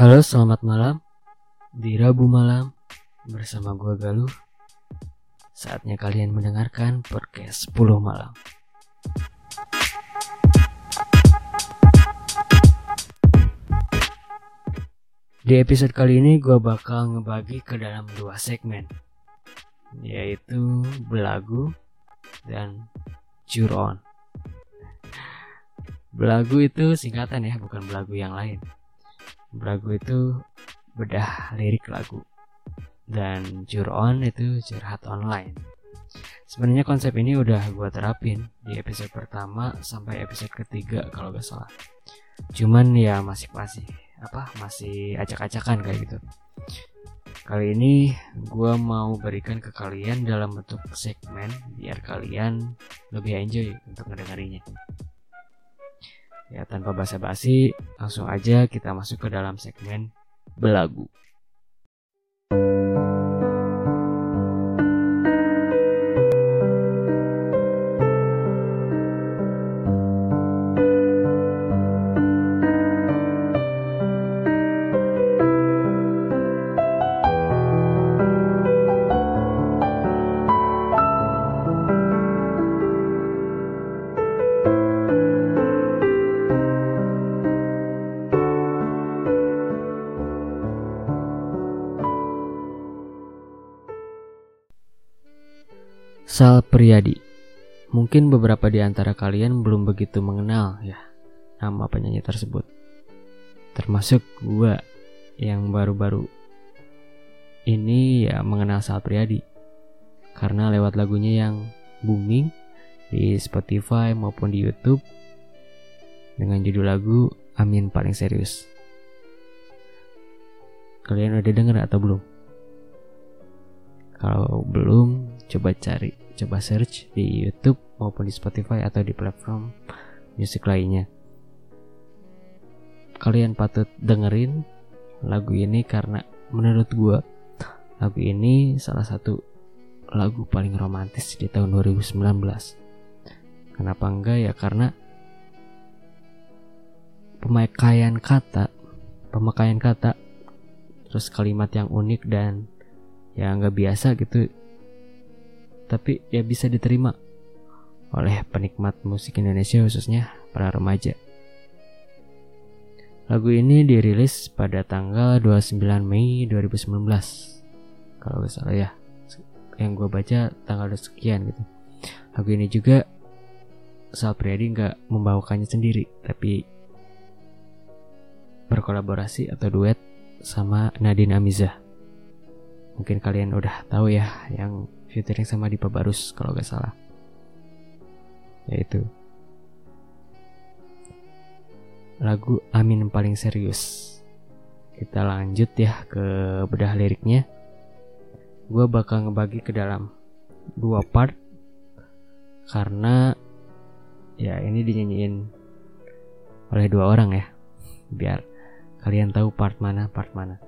Halo, selamat malam. Di Rabu malam bersama gua Galuh. Saatnya kalian mendengarkan podcast 10 malam. Di episode kali ini gua bakal ngebagi ke dalam dua segmen yaitu belagu dan curon. Belagu itu singkatan ya, bukan belagu yang lain. Belagu itu bedah lirik lagu. Dan curon itu curhat online. Sebenarnya konsep ini udah gue terapin di episode pertama sampai episode ketiga kalau gak salah. Cuman ya masih masih apa masih acak-acakan kayak gitu. Kali ini gue mau berikan ke kalian dalam bentuk segmen biar kalian lebih enjoy untuk ngedengarinya. Ya tanpa basa-basi, langsung aja kita masuk ke dalam segmen belagu. Sal Priadi. Mungkin beberapa di antara kalian belum begitu mengenal ya nama penyanyi tersebut. Termasuk gua yang baru-baru ini ya mengenal Sal Priadi. Karena lewat lagunya yang booming di Spotify maupun di YouTube dengan judul lagu Amin Paling Serius. Kalian udah denger atau belum? Kalau belum, coba cari, coba search di YouTube maupun di Spotify atau di platform musik lainnya. Kalian patut dengerin lagu ini karena menurut gue lagu ini salah satu lagu paling romantis di tahun 2019. Kenapa enggak ya karena pemakaian kata, pemakaian kata, terus kalimat yang unik dan ya nggak biasa gitu tapi ya bisa diterima oleh penikmat musik Indonesia khususnya para remaja. Lagu ini dirilis pada tanggal 29 Mei 2019 kalau gak salah ya yang gue baca tanggal sekian gitu. Lagu ini juga Sal Priadi nggak membawakannya sendiri tapi berkolaborasi atau duet sama Nadine Amizah. Mungkin kalian udah tahu ya yang featuring sama Dipa Barus kalau gak salah. Yaitu lagu Amin paling serius. Kita lanjut ya ke bedah liriknya. Gue bakal ngebagi ke dalam dua part karena ya ini dinyanyiin oleh dua orang ya biar kalian tahu part mana part mana.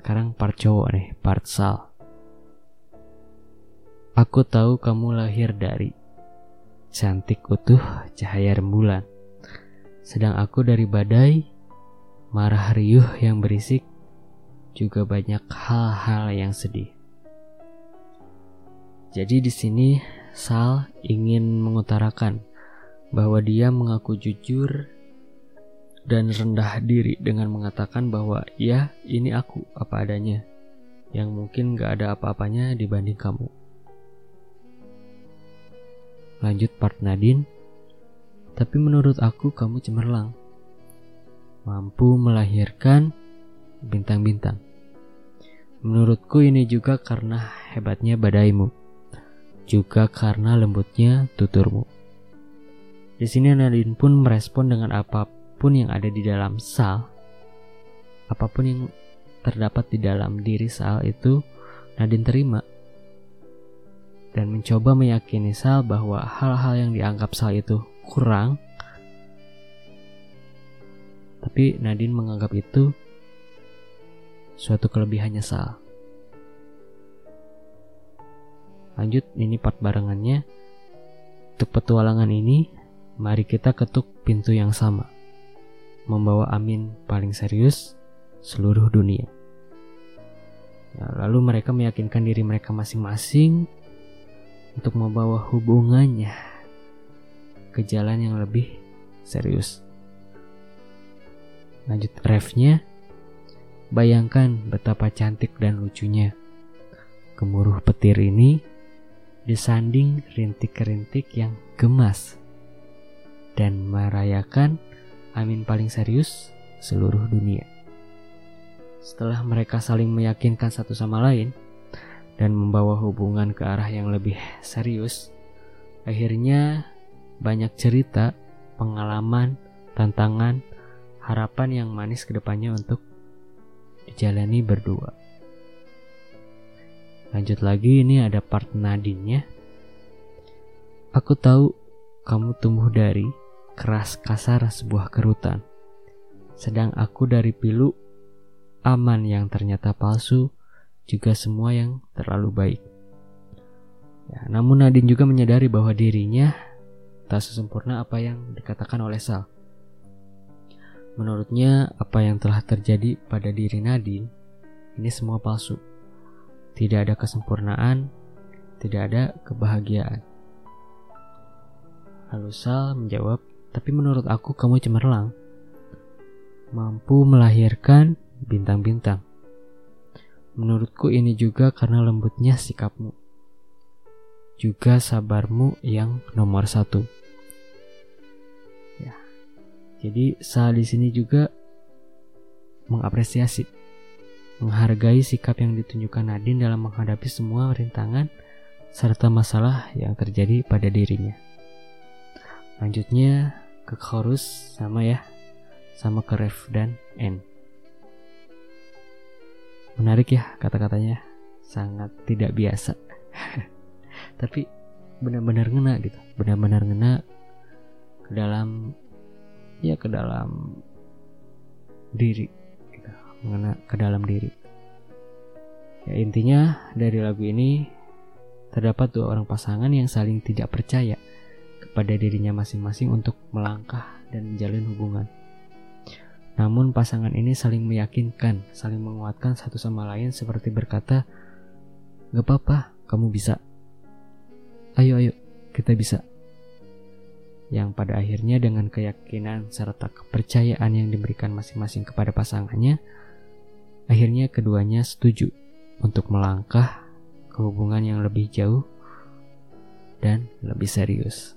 Sekarang part cowok nih, part Sal. Aku tahu kamu lahir dari cantik utuh cahaya rembulan. Sedang aku dari badai, marah riuh yang berisik, juga banyak hal-hal yang sedih. Jadi di sini Sal ingin mengutarakan bahwa dia mengaku jujur dan rendah diri dengan mengatakan bahwa ya ini aku apa adanya yang mungkin gak ada apa-apanya dibanding kamu. Lanjut part Nadine, tapi menurut aku kamu cemerlang, mampu melahirkan bintang-bintang. Menurutku ini juga karena hebatnya badaimu, juga karena lembutnya tuturmu. Di sini Nadine pun merespon dengan apa apa pun yang ada di dalam Sal, apa pun yang terdapat di dalam diri Sal itu Nadine terima dan mencoba meyakini Sal bahwa hal-hal yang dianggap Sal itu kurang tapi Nadine menganggap itu suatu kelebihannya Sal. Lanjut ini part barengannya. Untuk petualangan ini, mari kita ketuk pintu yang sama membawa Amin paling serius seluruh dunia. Ya, lalu mereka meyakinkan diri mereka masing-masing untuk membawa hubungannya ke jalan yang lebih serius. Lanjut refnya, bayangkan betapa cantik dan lucunya. Gemuruh petir ini disanding rintik-rintik yang gemas dan merayakan Amin paling serius seluruh dunia. Setelah mereka saling meyakinkan satu sama lain dan membawa hubungan ke arah yang lebih serius, akhirnya banyak cerita, pengalaman, tantangan, harapan yang manis ke depannya untuk dijalani berdua. Lanjut lagi ini ada part Nadine-nya. Aku tahu kamu tumbuh dari keras kasar sebuah kerutan. Sedang aku dari pilu aman yang ternyata palsu juga semua yang terlalu baik. Ya, namun Nadine juga menyadari bahwa dirinya tak sesempurna apa yang dikatakan oleh Sal. Menurutnya, apa yang telah terjadi pada diri Nadine ini semua palsu. Tidak ada kesempurnaan, tidak ada kebahagiaan. Lalu Sal menjawab, tapi menurut aku kamu cemerlang. Mampu melahirkan bintang-bintang. Menurutku ini juga karena lembutnya sikapmu. Juga sabarmu yang nomor satu. Ya. Jadi Sal di sini juga mengapresiasi menghargai sikap yang ditunjukkan Nadine dalam menghadapi semua rintangan serta masalah yang terjadi pada dirinya. Lanjutnya ke chorus sama ya, sama ke ref dan n. Menarik ya kata-katanya, sangat tidak biasa. Tapi benar-benar ngena gitu, benar-benar ngena ke dalam ya ke dalam diri mengena ke dalam diri. Ya intinya dari lagu ini terdapat dua orang pasangan yang saling tidak percaya kepada dirinya masing-masing untuk melangkah dan menjalin hubungan. Namun pasangan ini saling meyakinkan, saling menguatkan satu sama lain seperti berkata, Gak apa-apa, kamu bisa. Ayo ayo, kita bisa. Yang pada akhirnya dengan keyakinan serta kepercayaan yang diberikan masing-masing kepada pasangannya, Akhirnya keduanya setuju untuk melangkah ke hubungan yang lebih jauh dan lebih serius.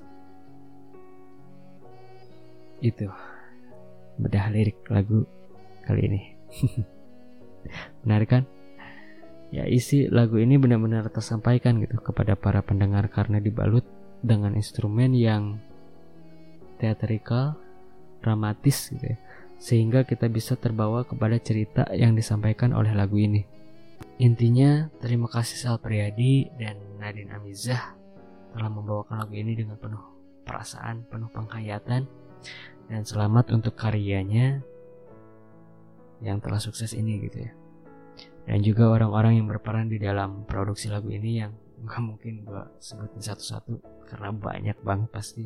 Itu bedah lirik lagu kali ini. Menarik kan? Ya isi lagu ini benar-benar tersampaikan gitu kepada para pendengar karena dibalut dengan instrumen yang teatrikal, dramatis gitu ya sehingga kita bisa terbawa kepada cerita yang disampaikan oleh lagu ini. Intinya, terima kasih Sal Priadi dan Nadine Amizah telah membawakan lagu ini dengan penuh perasaan, penuh penghayatan, dan selamat untuk karyanya yang telah sukses ini gitu ya. Dan juga orang-orang yang berperan di dalam produksi lagu ini yang nggak mungkin gue sebutin satu-satu karena banyak banget pasti.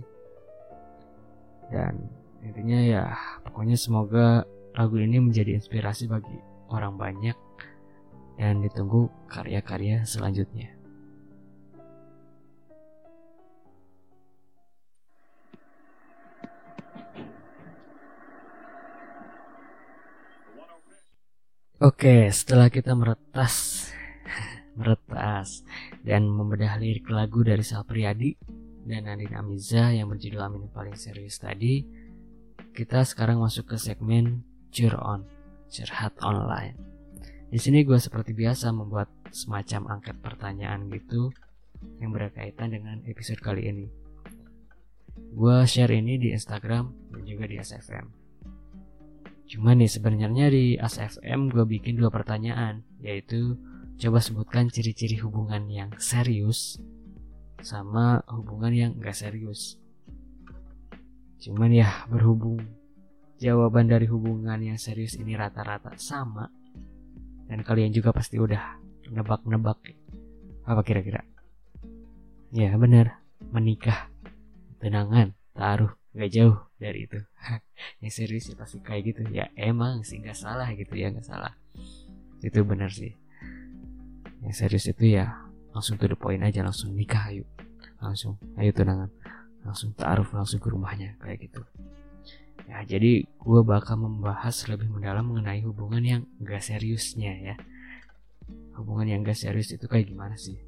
Dan intinya ya pokoknya semoga lagu ini menjadi inspirasi bagi orang banyak dan ditunggu karya-karya selanjutnya. Oke, setelah kita meretas, meretas dan membedah lirik lagu dari Sal Priadi dan Nadine Amiza yang berjudul Amin paling serius tadi, kita sekarang masuk ke segmen Cure On, curhat online. Di sini gue seperti biasa membuat semacam angket pertanyaan gitu yang berkaitan dengan episode kali ini. Gue share ini di Instagram dan juga di SFM. Cuma nih sebenarnya di SFM gue bikin dua pertanyaan, yaitu coba sebutkan ciri-ciri hubungan yang serius sama hubungan yang gak serius. Cuman ya berhubung jawaban dari hubungan yang serius ini rata-rata sama dan kalian juga pasti udah nebak-nebak apa kira-kira? Ya benar, menikah, tenangan, taruh, gak jauh. Dari itu. Yang serius ya pasti kayak gitu. Ya emang sih nggak salah gitu ya nggak salah. Itu benar sih. Yang serius itu ya langsung to the point aja langsung nikah ayo. Langsung ayo tunangan. Langsung taruh langsung ke rumahnya kayak gitu. Ya jadi gue bakal membahas lebih mendalam mengenai hubungan yang gak seriusnya ya. Hubungan yang gak serius itu kayak gimana sih?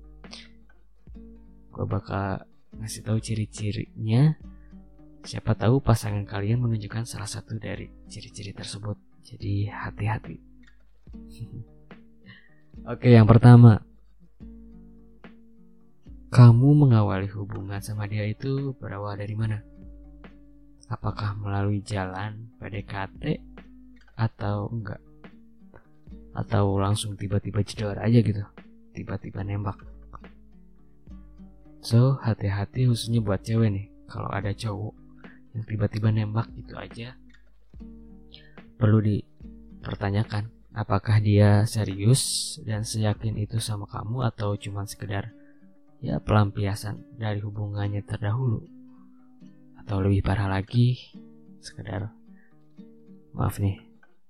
Gue bakal ngasih tahu ciri-cirinya siapa tahu pasangan kalian menunjukkan salah satu dari ciri-ciri tersebut jadi hati-hati oke yang pertama kamu mengawali hubungan sama dia itu berawal dari mana? Apakah melalui jalan PDKT atau enggak? Atau langsung tiba-tiba jedor aja gitu, tiba-tiba nembak. So, hati-hati khususnya buat cewek nih, kalau ada cowok yang tiba-tiba nembak gitu aja, perlu dipertanyakan apakah dia serius dan seyakin itu sama kamu atau cuma sekedar ya pelampiasan dari hubungannya terdahulu? Atau lebih parah lagi sekedar maaf nih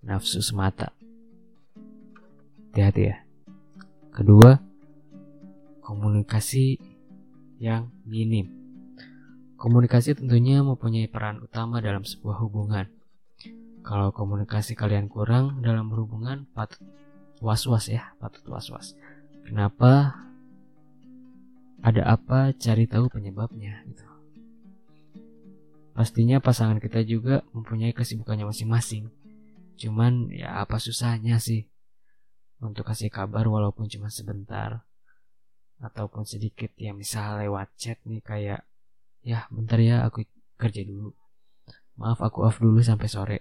nafsu semata. Hati-hati ya. Kedua komunikasi yang minim komunikasi tentunya mempunyai peran utama dalam sebuah hubungan. Kalau komunikasi kalian kurang dalam berhubungan patut was-was ya patut was-was. Kenapa? Ada apa? Cari tahu penyebabnya gitu. Pastinya pasangan kita juga mempunyai kesibukannya masing-masing. Cuman ya apa susahnya sih untuk kasih kabar walaupun cuma sebentar? Ataupun sedikit ya misal lewat chat nih kayak ya bentar ya aku kerja dulu. Maaf aku off dulu sampai sore.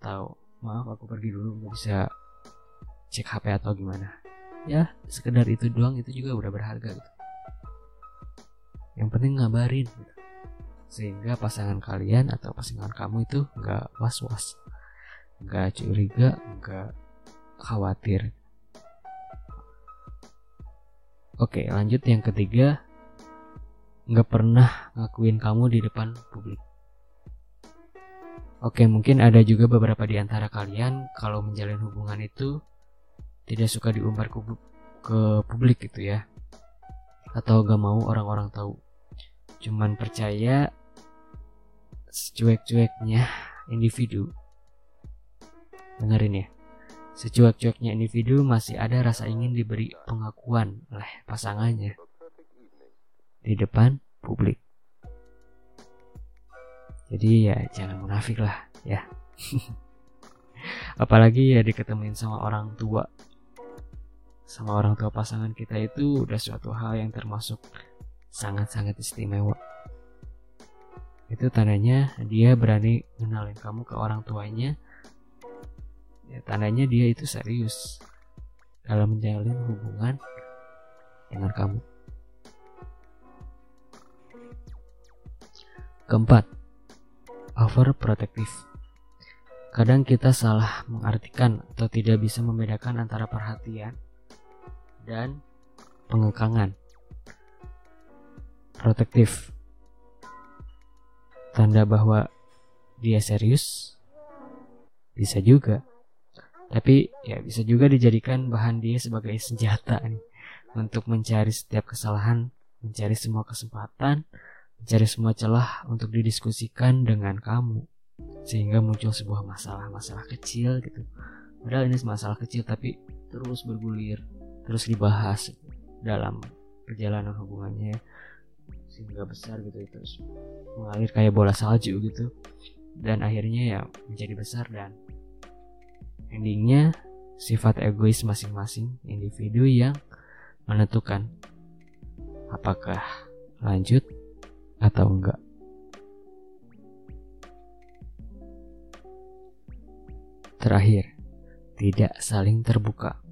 Tahu maaf aku pergi dulu nggak bisa cek HP atau gimana. Ya sekedar itu doang itu juga udah berharga gitu. Yang penting ngabarin gitu. sehingga pasangan kalian atau pasangan kamu itu nggak was-was. Nggak curiga nggak khawatir. Oke lanjut yang ketiga nggak pernah ngakuin kamu di depan publik. Oke, mungkin ada juga beberapa di antara kalian kalau menjalin hubungan itu tidak suka diumbar ke, ke publik gitu ya. Atau gak mau orang-orang tahu. Cuman percaya secuek-cueknya individu. Dengerin ya. Secuek-cueknya individu masih ada rasa ingin diberi pengakuan oleh pasangannya di depan publik jadi ya jangan munafik lah ya apalagi ya diketemuin sama orang tua sama orang tua pasangan kita itu udah suatu hal yang termasuk sangat-sangat istimewa. Itu tandanya dia berani kenalin kamu ke orang tuanya. Ya, tandanya dia itu serius dalam menjalin hubungan dengan kamu. Keempat, overprotective. Kadang kita salah mengartikan atau tidak bisa membedakan antara perhatian dan pengekangan protektif. Tanda bahwa dia serius bisa juga. Tapi ya bisa juga dijadikan bahan dia sebagai senjata nih untuk mencari setiap kesalahan, mencari semua kesempatan, mencari semua celah untuk didiskusikan dengan kamu. Sehingga muncul sebuah masalah-masalah kecil gitu. Padahal ini masalah kecil tapi terus bergulir, terus dibahas dalam perjalanan hubungannya. Sehingga besar gitu terus mengalir kayak bola salju gitu. Dan akhirnya ya menjadi besar dan endingnya sifat egois masing-masing individu yang menentukan apakah lanjut atau enggak. Terakhir, tidak saling terbuka.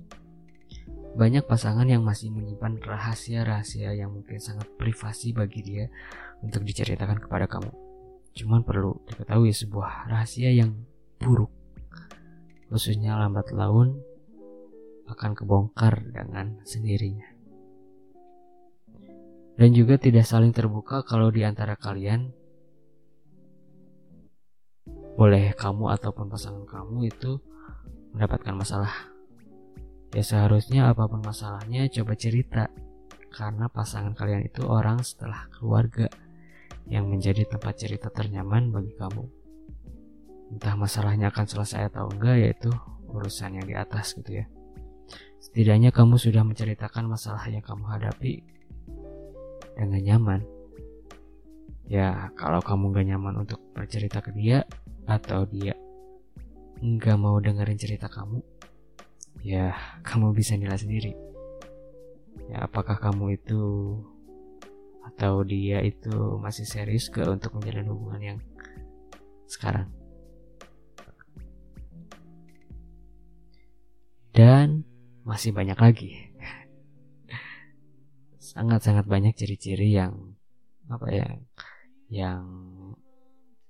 Banyak pasangan yang masih menyimpan rahasia-rahasia yang mungkin sangat privasi bagi dia untuk diceritakan kepada kamu. Cuman perlu diketahui sebuah rahasia yang buruk, khususnya lambat laun akan kebongkar dengan sendirinya. Dan juga tidak saling terbuka kalau di antara kalian boleh kamu ataupun pasangan kamu itu mendapatkan masalah. Ya seharusnya apa pun masalahnya coba cerita karena pasangan kalian itu orang setelah keluarga yang menjadi tempat cerita ternyaman bagi kamu. Entah masalahnya akan selesai atau enggak yaitu urusan yang di atas gitu ya. Setidaknya kamu sudah menceritakan masalah yang kamu hadapi dengan nyaman. Ya, kalau kamu gak nyaman untuk bercerita ke dia atau dia nggak mau dengerin cerita kamu, ya kamu bisa nilai sendiri. Ya, apakah kamu itu atau dia itu masih serius ke untuk menjalin hubungan yang sekarang? Dan masih banyak lagi. Sangat-sangat banyak ciri-ciri yang apa ya yang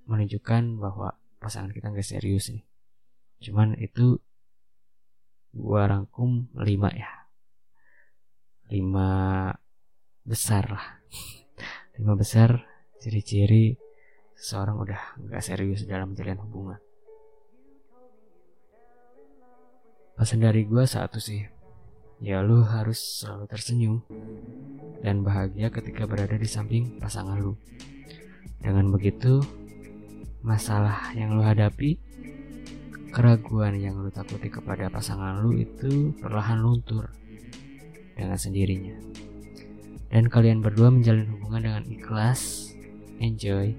menunjukkan bahwa pasangan kita nggak serius nih. Cuman itu gua rangkum lima ya. Lima besar lah. lima besar ciri-ciri seseorang udah nggak serius dalam menjalin hubungan. Pesan dari gue satu sih, ya lu harus selalu tersenyum dan bahagia ketika berada di samping pasangan lu. Dengan begitu, masalah yang lu hadapi, keraguan yang lu takuti kepada pasangan lu itu perlahan luntur dengan sendirinya. Dan kalian berdua menjalin hubungan dengan ikhlas, enjoy,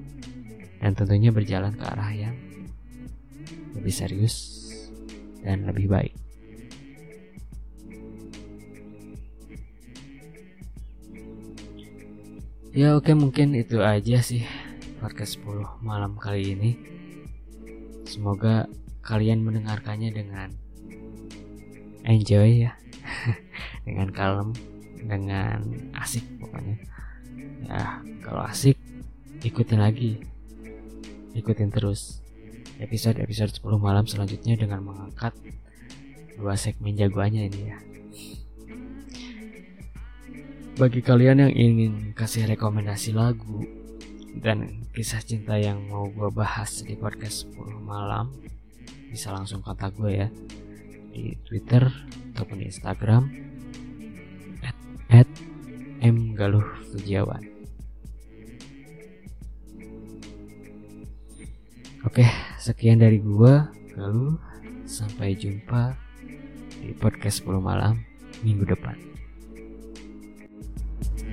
dan tentunya berjalan ke arah yang lebih serius dan lebih baik. Ya oke mungkin itu aja sih podcast 10 malam kali ini. Semoga kalian mendengarkannya dengan enjoy ya. dengan kalem, dengan asik pokoknya. Ya, kalau asik ikutin lagi. Ikutin terus episode-episode 10 malam selanjutnya dengan mengangkat dua segmen jagoannya ini ya bagi kalian yang ingin kasih rekomendasi lagu dan kisah cinta yang mau gue bahas di podcast 10 malam bisa langsung kontak gue ya di Twitter ataupun di Instagram at, at mgaluh Oke, sekian dari gua. Galuh. Sampai jumpa di podcast 10 malam minggu depan.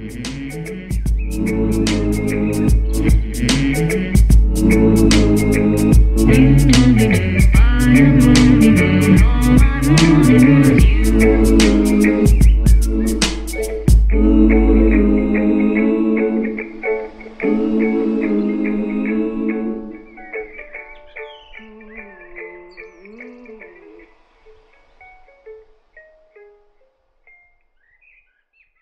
Thank you.